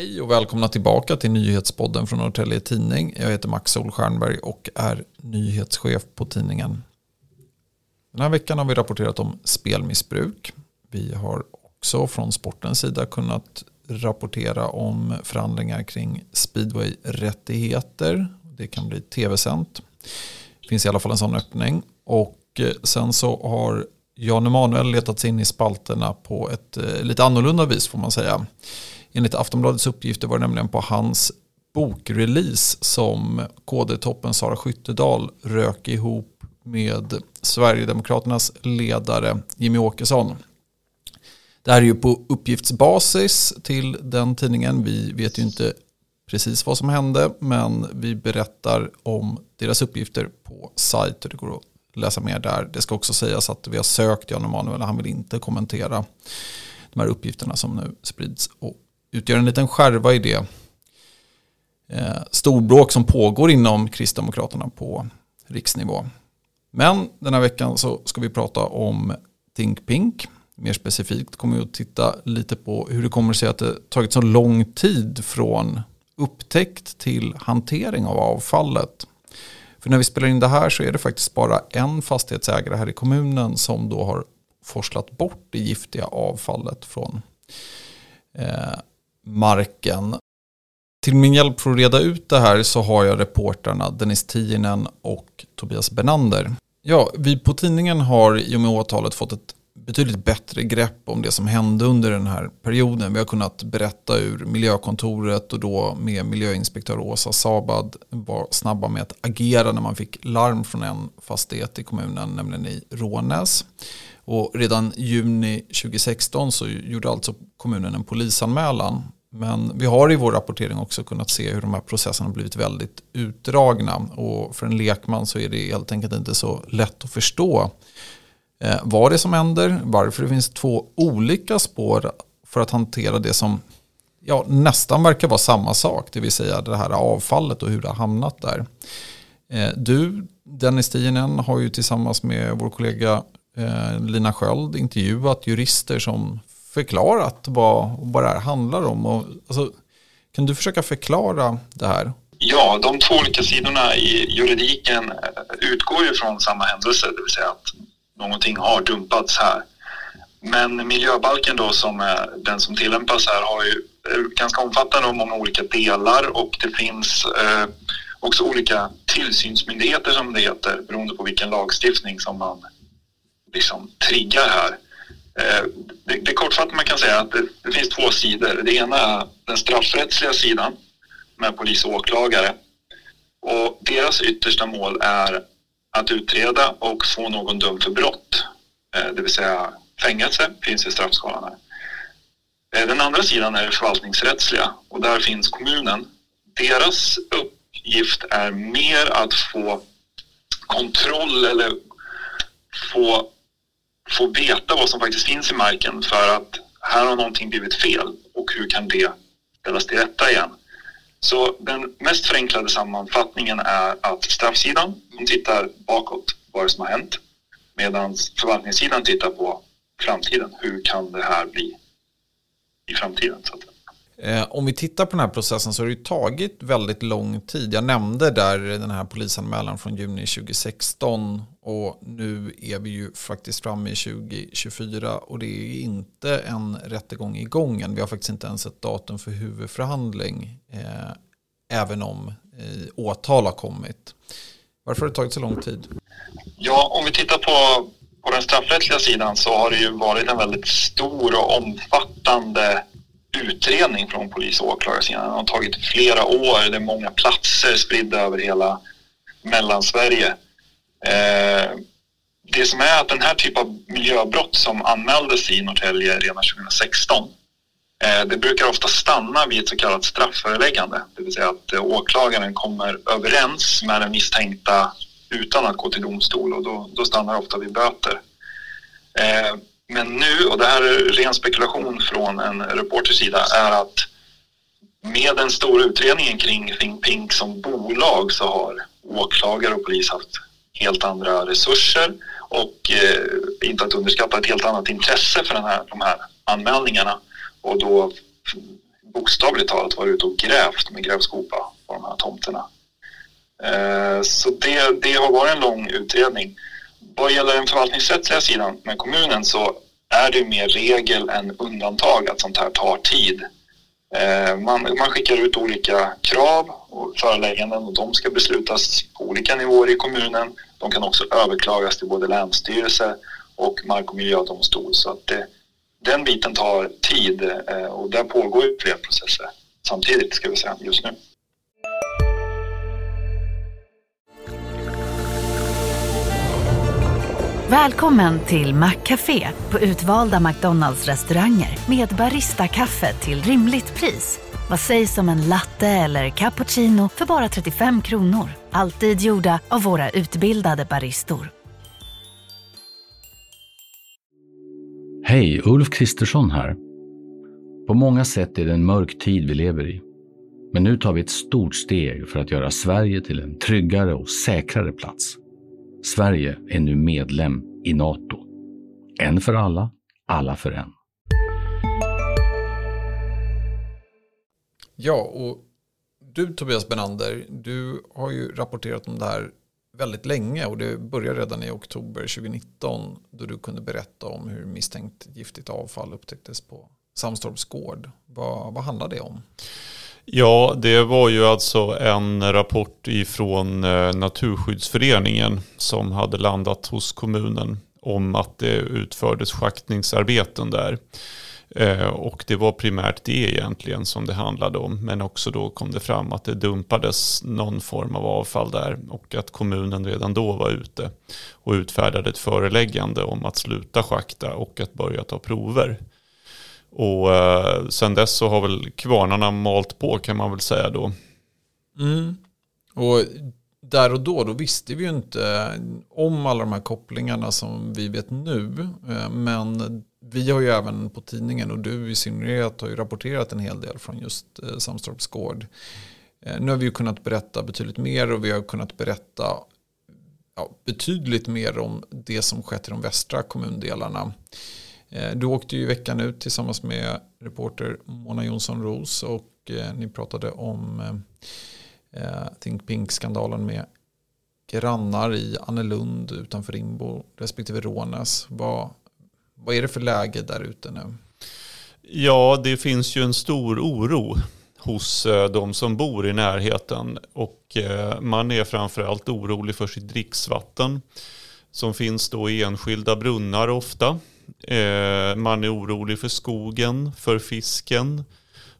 Hej och välkomna tillbaka till nyhetspodden från Norrtälje Tidning. Jag heter Max Solstjernberg och är nyhetschef på tidningen. Den här veckan har vi rapporterat om spelmissbruk. Vi har också från sportens sida kunnat rapportera om förhandlingar kring speedway-rättigheter. Det kan bli tv-sänt. Det finns i alla fall en sån öppning. Och eh, sen så har Jan Emanuel letat sig in i spalterna på ett eh, lite annorlunda vis får man säga. Enligt Aftonbladets uppgifter var det nämligen på hans bokrelease som KD-toppen Sara Skyttedal rök ihop med Sverigedemokraternas ledare Jimmy Åkesson. Det här är ju på uppgiftsbasis till den tidningen. Vi vet ju inte precis vad som hände men vi berättar om deras uppgifter på sajt och det går att läsa mer där. Det ska också sägas att vi har sökt Jan Emanuel och han vill inte kommentera de här uppgifterna som nu sprids och utgör en liten skärva i det eh, storbråk som pågår inom Kristdemokraterna på riksnivå. Men den här veckan så ska vi prata om Think Pink. Mer specifikt kommer vi att titta lite på hur det kommer sig att det tagit så lång tid från upptäckt till hantering av avfallet. För när vi spelar in det här så är det faktiskt bara en fastighetsägare här i kommunen som då har forslat bort det giftiga avfallet från eh, marken. Till min hjälp för att reda ut det här så har jag reportrarna Dennis Tiinen och Tobias Benander. Ja, vi på tidningen har i och med åtalet fått ett betydligt bättre grepp om det som hände under den här perioden. Vi har kunnat berätta ur miljökontoret och då med miljöinspektör Åsa Sabad var snabba med att agera när man fick larm från en fastighet i kommunen, nämligen i Rånäs. Och redan juni 2016 så gjorde alltså kommunen en polisanmälan. Men vi har i vår rapportering också kunnat se hur de här processerna har blivit väldigt utdragna. Och för en lekman så är det helt enkelt inte så lätt att förstå eh, vad det är som händer, varför det finns två olika spår för att hantera det som ja, nästan verkar vara samma sak, det vill säga det här avfallet och hur det har hamnat där. Eh, du, Dennis Tienen, har ju tillsammans med vår kollega eh, Lina Sköld intervjuat jurister som förklarat vad, vad det här handlar om. Och, alltså, kan du försöka förklara det här? Ja, de två olika sidorna i juridiken eh, utgår ju från samma händelse, det vill säga att någonting har dumpats här. Men miljöbalken då som är den som tillämpas här har ju eh, ganska omfattande och många olika delar och det finns eh, också olika tillsynsmyndigheter som det heter beroende på vilken lagstiftning som man liksom triggar här. Eh, det, det kortfattat man kan säga att det, det, finns två sidor. Det ena är den straffrättsliga sidan med polis och åklagare. Och deras yttersta mål är att utreda och få någon dömd för brott. Eh, det vill säga fängelse finns i straffskalan här. Eh, den andra sidan är det förvaltningsrättsliga och där finns kommunen. Deras uppgift är mer att få kontroll eller få få veta vad som faktiskt finns i marken för att här har någonting blivit fel och hur kan det ställas till rätta igen. Så den mest förenklade sammanfattningen är att straffsidan de tittar bakåt, vad det som har hänt, medan förvaltningssidan tittar på framtiden. Hur kan det här bli i framtiden? Så att Eh, om vi tittar på den här processen så har det ju tagit väldigt lång tid. Jag nämnde där den här polisanmälan från juni 2016 och nu är vi ju faktiskt framme i 2024 och det är inte en rättegång i än. Vi har faktiskt inte ens ett datum för huvudförhandling eh, även om eh, åtal har kommit. Varför har det tagit så lång tid? Ja, om vi tittar på, på den straffrättsliga sidan så har det ju varit en väldigt stor och omfattande utredning från polis och åklagarsidan. Det har tagit flera år, det är många platser spridda över hela Mellansverige. Eh, det som är att den här typen av miljöbrott som anmäldes i Norrtälje redan 2016 eh, det brukar ofta stanna vid ett så kallat strafföreläggande. Det vill säga att eh, åklagaren kommer överens med den misstänkta utan att gå till domstol och då, då stannar det ofta vid böter. Eh, men nu, och det här är ren spekulation från en reporters sida, är att med den stora utredningen kring Think Pink som bolag så har åklagare och polis haft helt andra resurser och eh, inte att underskatta ett helt annat intresse för den här, de här anmälningarna och då bokstavligt talat varit ute och grävt med grävskopa på de här tomterna. Eh, så det, det har varit en lång utredning. Vad gäller den förvaltningsrättsliga sidan med kommunen så är det mer regel än undantag att sånt här tar tid. Eh, man, man skickar ut olika krav och förelägganden och de ska beslutas på olika nivåer i kommunen. De kan också överklagas till både länsstyrelse och mark och miljödomstol. Så att det, den biten tar tid eh, och där pågår ju flera processer samtidigt ska vi säga just nu. Välkommen till Maccafé på utvalda McDonalds restauranger med Baristakaffe till rimligt pris. Vad sägs om en latte eller cappuccino för bara 35 kronor? Alltid gjorda av våra utbildade baristor. Hej, Ulf Kristersson här. På många sätt är det en mörk tid vi lever i. Men nu tar vi ett stort steg för att göra Sverige till en tryggare och säkrare plats. Sverige är nu medlem i Nato. En för alla, alla för en. Ja, och du Tobias Benander, du har ju rapporterat om det här väldigt länge och det började redan i oktober 2019 då du kunde berätta om hur misstänkt giftigt avfall upptäcktes på Samstorps gård. Vad, vad handlar det om? Ja, det var ju alltså en rapport ifrån eh, Naturskyddsföreningen som hade landat hos kommunen om att det utfördes schaktningsarbeten där. Eh, och det var primärt det egentligen som det handlade om. Men också då kom det fram att det dumpades någon form av avfall där. Och att kommunen redan då var ute och utfärdade ett föreläggande om att sluta schakta och att börja ta prover. Och eh, sen dess så har väl kvarnarna malt på kan man väl säga då. Mm. Och där och då, då visste vi ju inte om alla de här kopplingarna som vi vet nu. Eh, men vi har ju även på tidningen och du i synnerhet har ju rapporterat en hel del från just eh, Samstorps gård. Eh, nu har vi ju kunnat berätta betydligt mer och vi har kunnat berätta ja, betydligt mer om det som skett i de västra kommundelarna. Eh, du åkte ju i veckan ut tillsammans med reporter Mona Jonsson Ros och eh, ni pratade om eh, Think Pink-skandalen med grannar i Annelund utanför Rimbo respektive Rånäs. Vad, vad är det för läge där ute nu? Ja, det finns ju en stor oro hos de som bor i närheten. Och man är framförallt orolig för sitt dricksvatten. Som finns då i enskilda brunnar ofta. Eh, man är orolig för skogen, för fisken,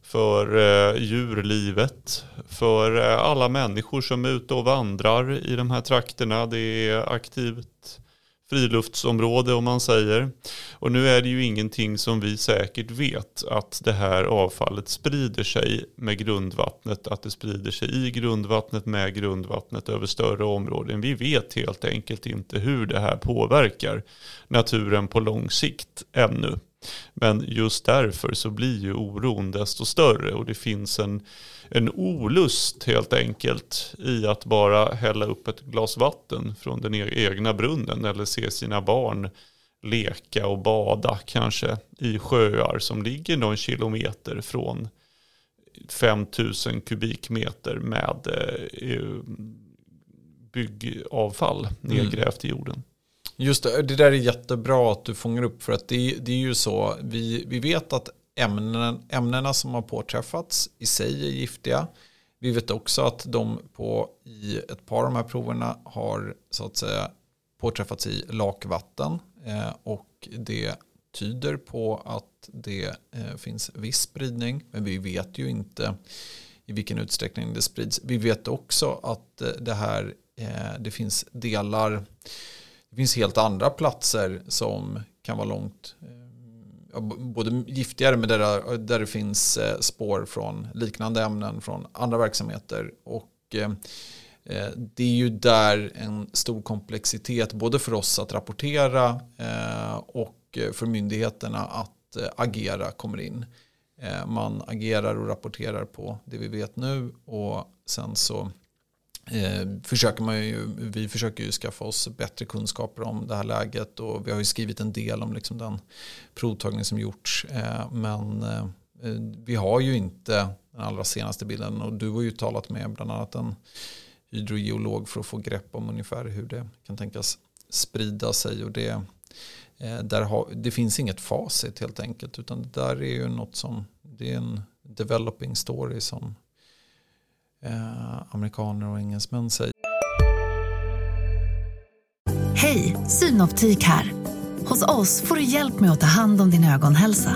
för eh, djurlivet, för eh, alla människor som är ute och vandrar i de här trakterna. Det är aktivt friluftsområde om man säger. Och nu är det ju ingenting som vi säkert vet att det här avfallet sprider sig med grundvattnet, att det sprider sig i grundvattnet med grundvattnet över större områden. Vi vet helt enkelt inte hur det här påverkar naturen på lång sikt ännu. Men just därför så blir ju oron desto större och det finns en, en olust helt enkelt i att bara hälla upp ett glas vatten från den e-, egna brunnen eller se sina barn leka och bada kanske i sjöar som ligger någon kilometer från 5000 kubikmeter med eh, byggavfall nedgrävt i jorden. Just det, det där är jättebra att du fångar upp för att det, det är ju så, vi, vi vet att ämnen, ämnena som har påträffats i sig är giftiga. Vi vet också att de på, i ett par av de här proverna har så att säga påträffats i lakvatten eh, och det tyder på att det eh, finns viss spridning men vi vet ju inte i vilken utsträckning det sprids. Vi vet också att eh, det här eh, det finns delar det finns helt andra platser som kan vara långt eh, både giftigare men där, där det finns eh, spår från liknande ämnen från andra verksamheter. Och eh, det är ju där en stor komplexitet både för oss att rapportera och för myndigheterna att agera kommer in. Man agerar och rapporterar på det vi vet nu och sen så Eh, försöker man ju, vi försöker ju skaffa oss bättre kunskaper om det här läget och vi har ju skrivit en del om liksom den provtagning som gjorts. Eh, men eh, eh, vi har ju inte den allra senaste bilden och du har ju talat med bland annat en hydrogeolog för att få grepp om ungefär hur det kan tänkas sprida sig. Och det, eh, där har, det finns inget facit helt enkelt utan det där är ju något som det är en developing story som eh, amerikaner och engelsmän säger. Hej, Synoptik här. Hos oss får du hjälp med att ta hand om din ögonhälsa.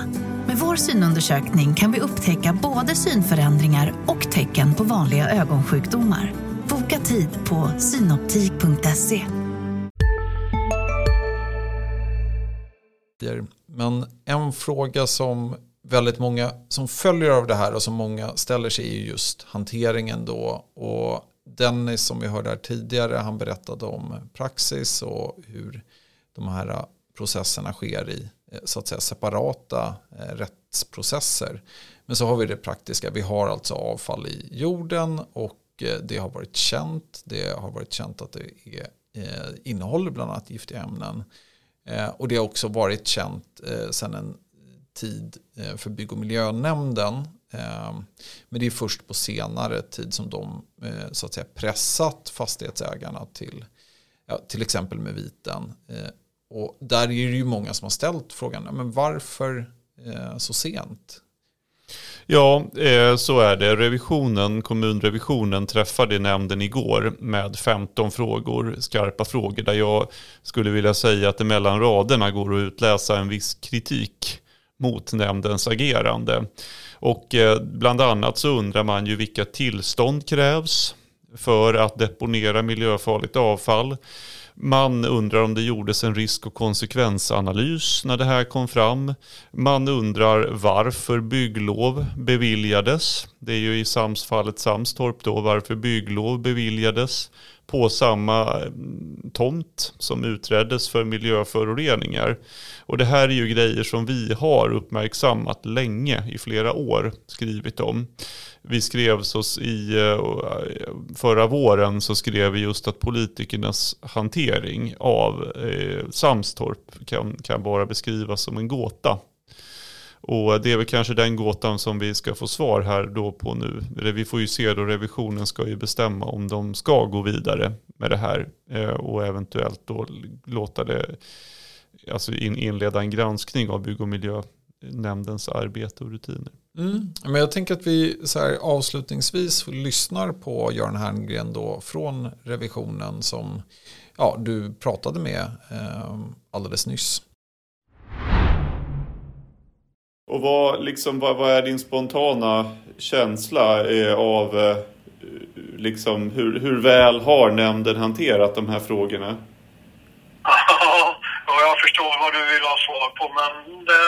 Med vår synundersökning kan vi upptäcka både synförändringar och tecken på vanliga ögonsjukdomar. Boka tid på synoptik.se. Men en fråga som väldigt många som följer av det här och som många ställer sig är just hanteringen då. Och Dennis som vi hörde här tidigare, han berättade om praxis och hur de här processerna sker i eh, så att säga separata eh, rättsprocesser. Men så har vi det praktiska, vi har alltså avfall i jorden och eh, det har varit känt. Det har varit känt att det är, innehåller bland annat giftiga ämnen. Och det har också varit känt sedan en tid eh, för bygg och miljönämnden. Eh, men det är först på senare tid som de eh, så att säga, pressat fastighetsägarna till, ja, till exempel med viten. Och där är det ju många som har ställt frågan, men varför så sent? Ja, så är det. Revisionen, kommunrevisionen träffade nämnden igår med 15 frågor, skarpa frågor, där jag skulle vilja säga att det mellan raderna går att utläsa en viss kritik mot nämndens agerande. Och eh, bland annat så undrar man ju vilka tillstånd krävs för att deponera miljöfarligt avfall. Man undrar om det gjordes en risk och konsekvensanalys när det här kom fram. Man undrar varför bygglov beviljades. Det är ju i Sams-fallet Samstorp då, varför bygglov beviljades på samma mm, tomt som utreddes för miljöföroreningar. Och det här är ju grejer som vi har uppmärksammat länge, i flera år, skrivit om. Vi skrev oss i eh, eh, förra våren så skrev vi just att politikernas hantering av eh, Samstorp kan, kan bara beskrivas som en gåta. Och det är väl kanske den gåtan som vi ska få svar här då på nu. Vi får ju se då revisionen ska ju bestämma om de ska gå vidare med det här eh, och eventuellt då låta det, alltså inleda en granskning av bygg och miljönämndens arbete och rutiner. Mm. Men jag tänker att vi så här avslutningsvis lyssnar på Göran Herngren då från revisionen som ja, du pratade med eh, alldeles nyss. Och vad, liksom, vad, vad är din spontana känsla eh, av eh, liksom, hur, hur väl har nämnden hanterat de här frågorna? Ja, jag förstår vad du vill ha svar på men det,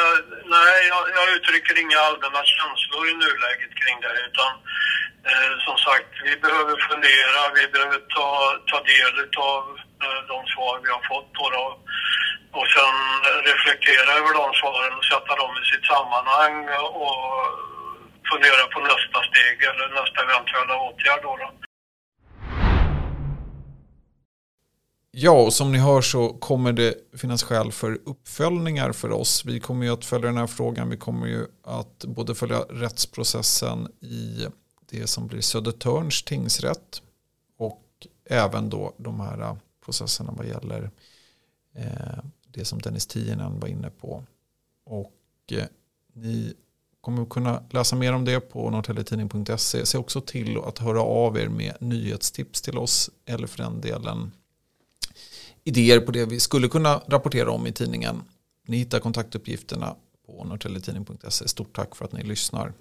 nej, jag, jag, uttrycker inga allmänna känslor i nuläget kring det utan eh, som sagt, vi behöver fundera, vi behöver ta, ta del av eh, de svar vi har fått på det och sen reflektera över de svaren och sätta dem i sitt sammanhang och fundera på nästa steg eller nästa eventuella åtgärd. Då, då. Ja, och som ni hör så kommer det finnas skäl för uppföljningar för oss. Vi kommer ju att följa den här frågan. Vi kommer ju att både följa rättsprocessen i det som blir Södertörns tingsrätt och även då de här processerna vad gäller eh, det som Dennis Tienen var inne på. Och eh, ni kommer att kunna läsa mer om det på norrtäljetidning.se. Se också till att höra av er med nyhetstips till oss eller för den delen idéer på det vi skulle kunna rapportera om i tidningen. Ni hittar kontaktuppgifterna på norrtäljetidning.se. Stort tack för att ni lyssnar.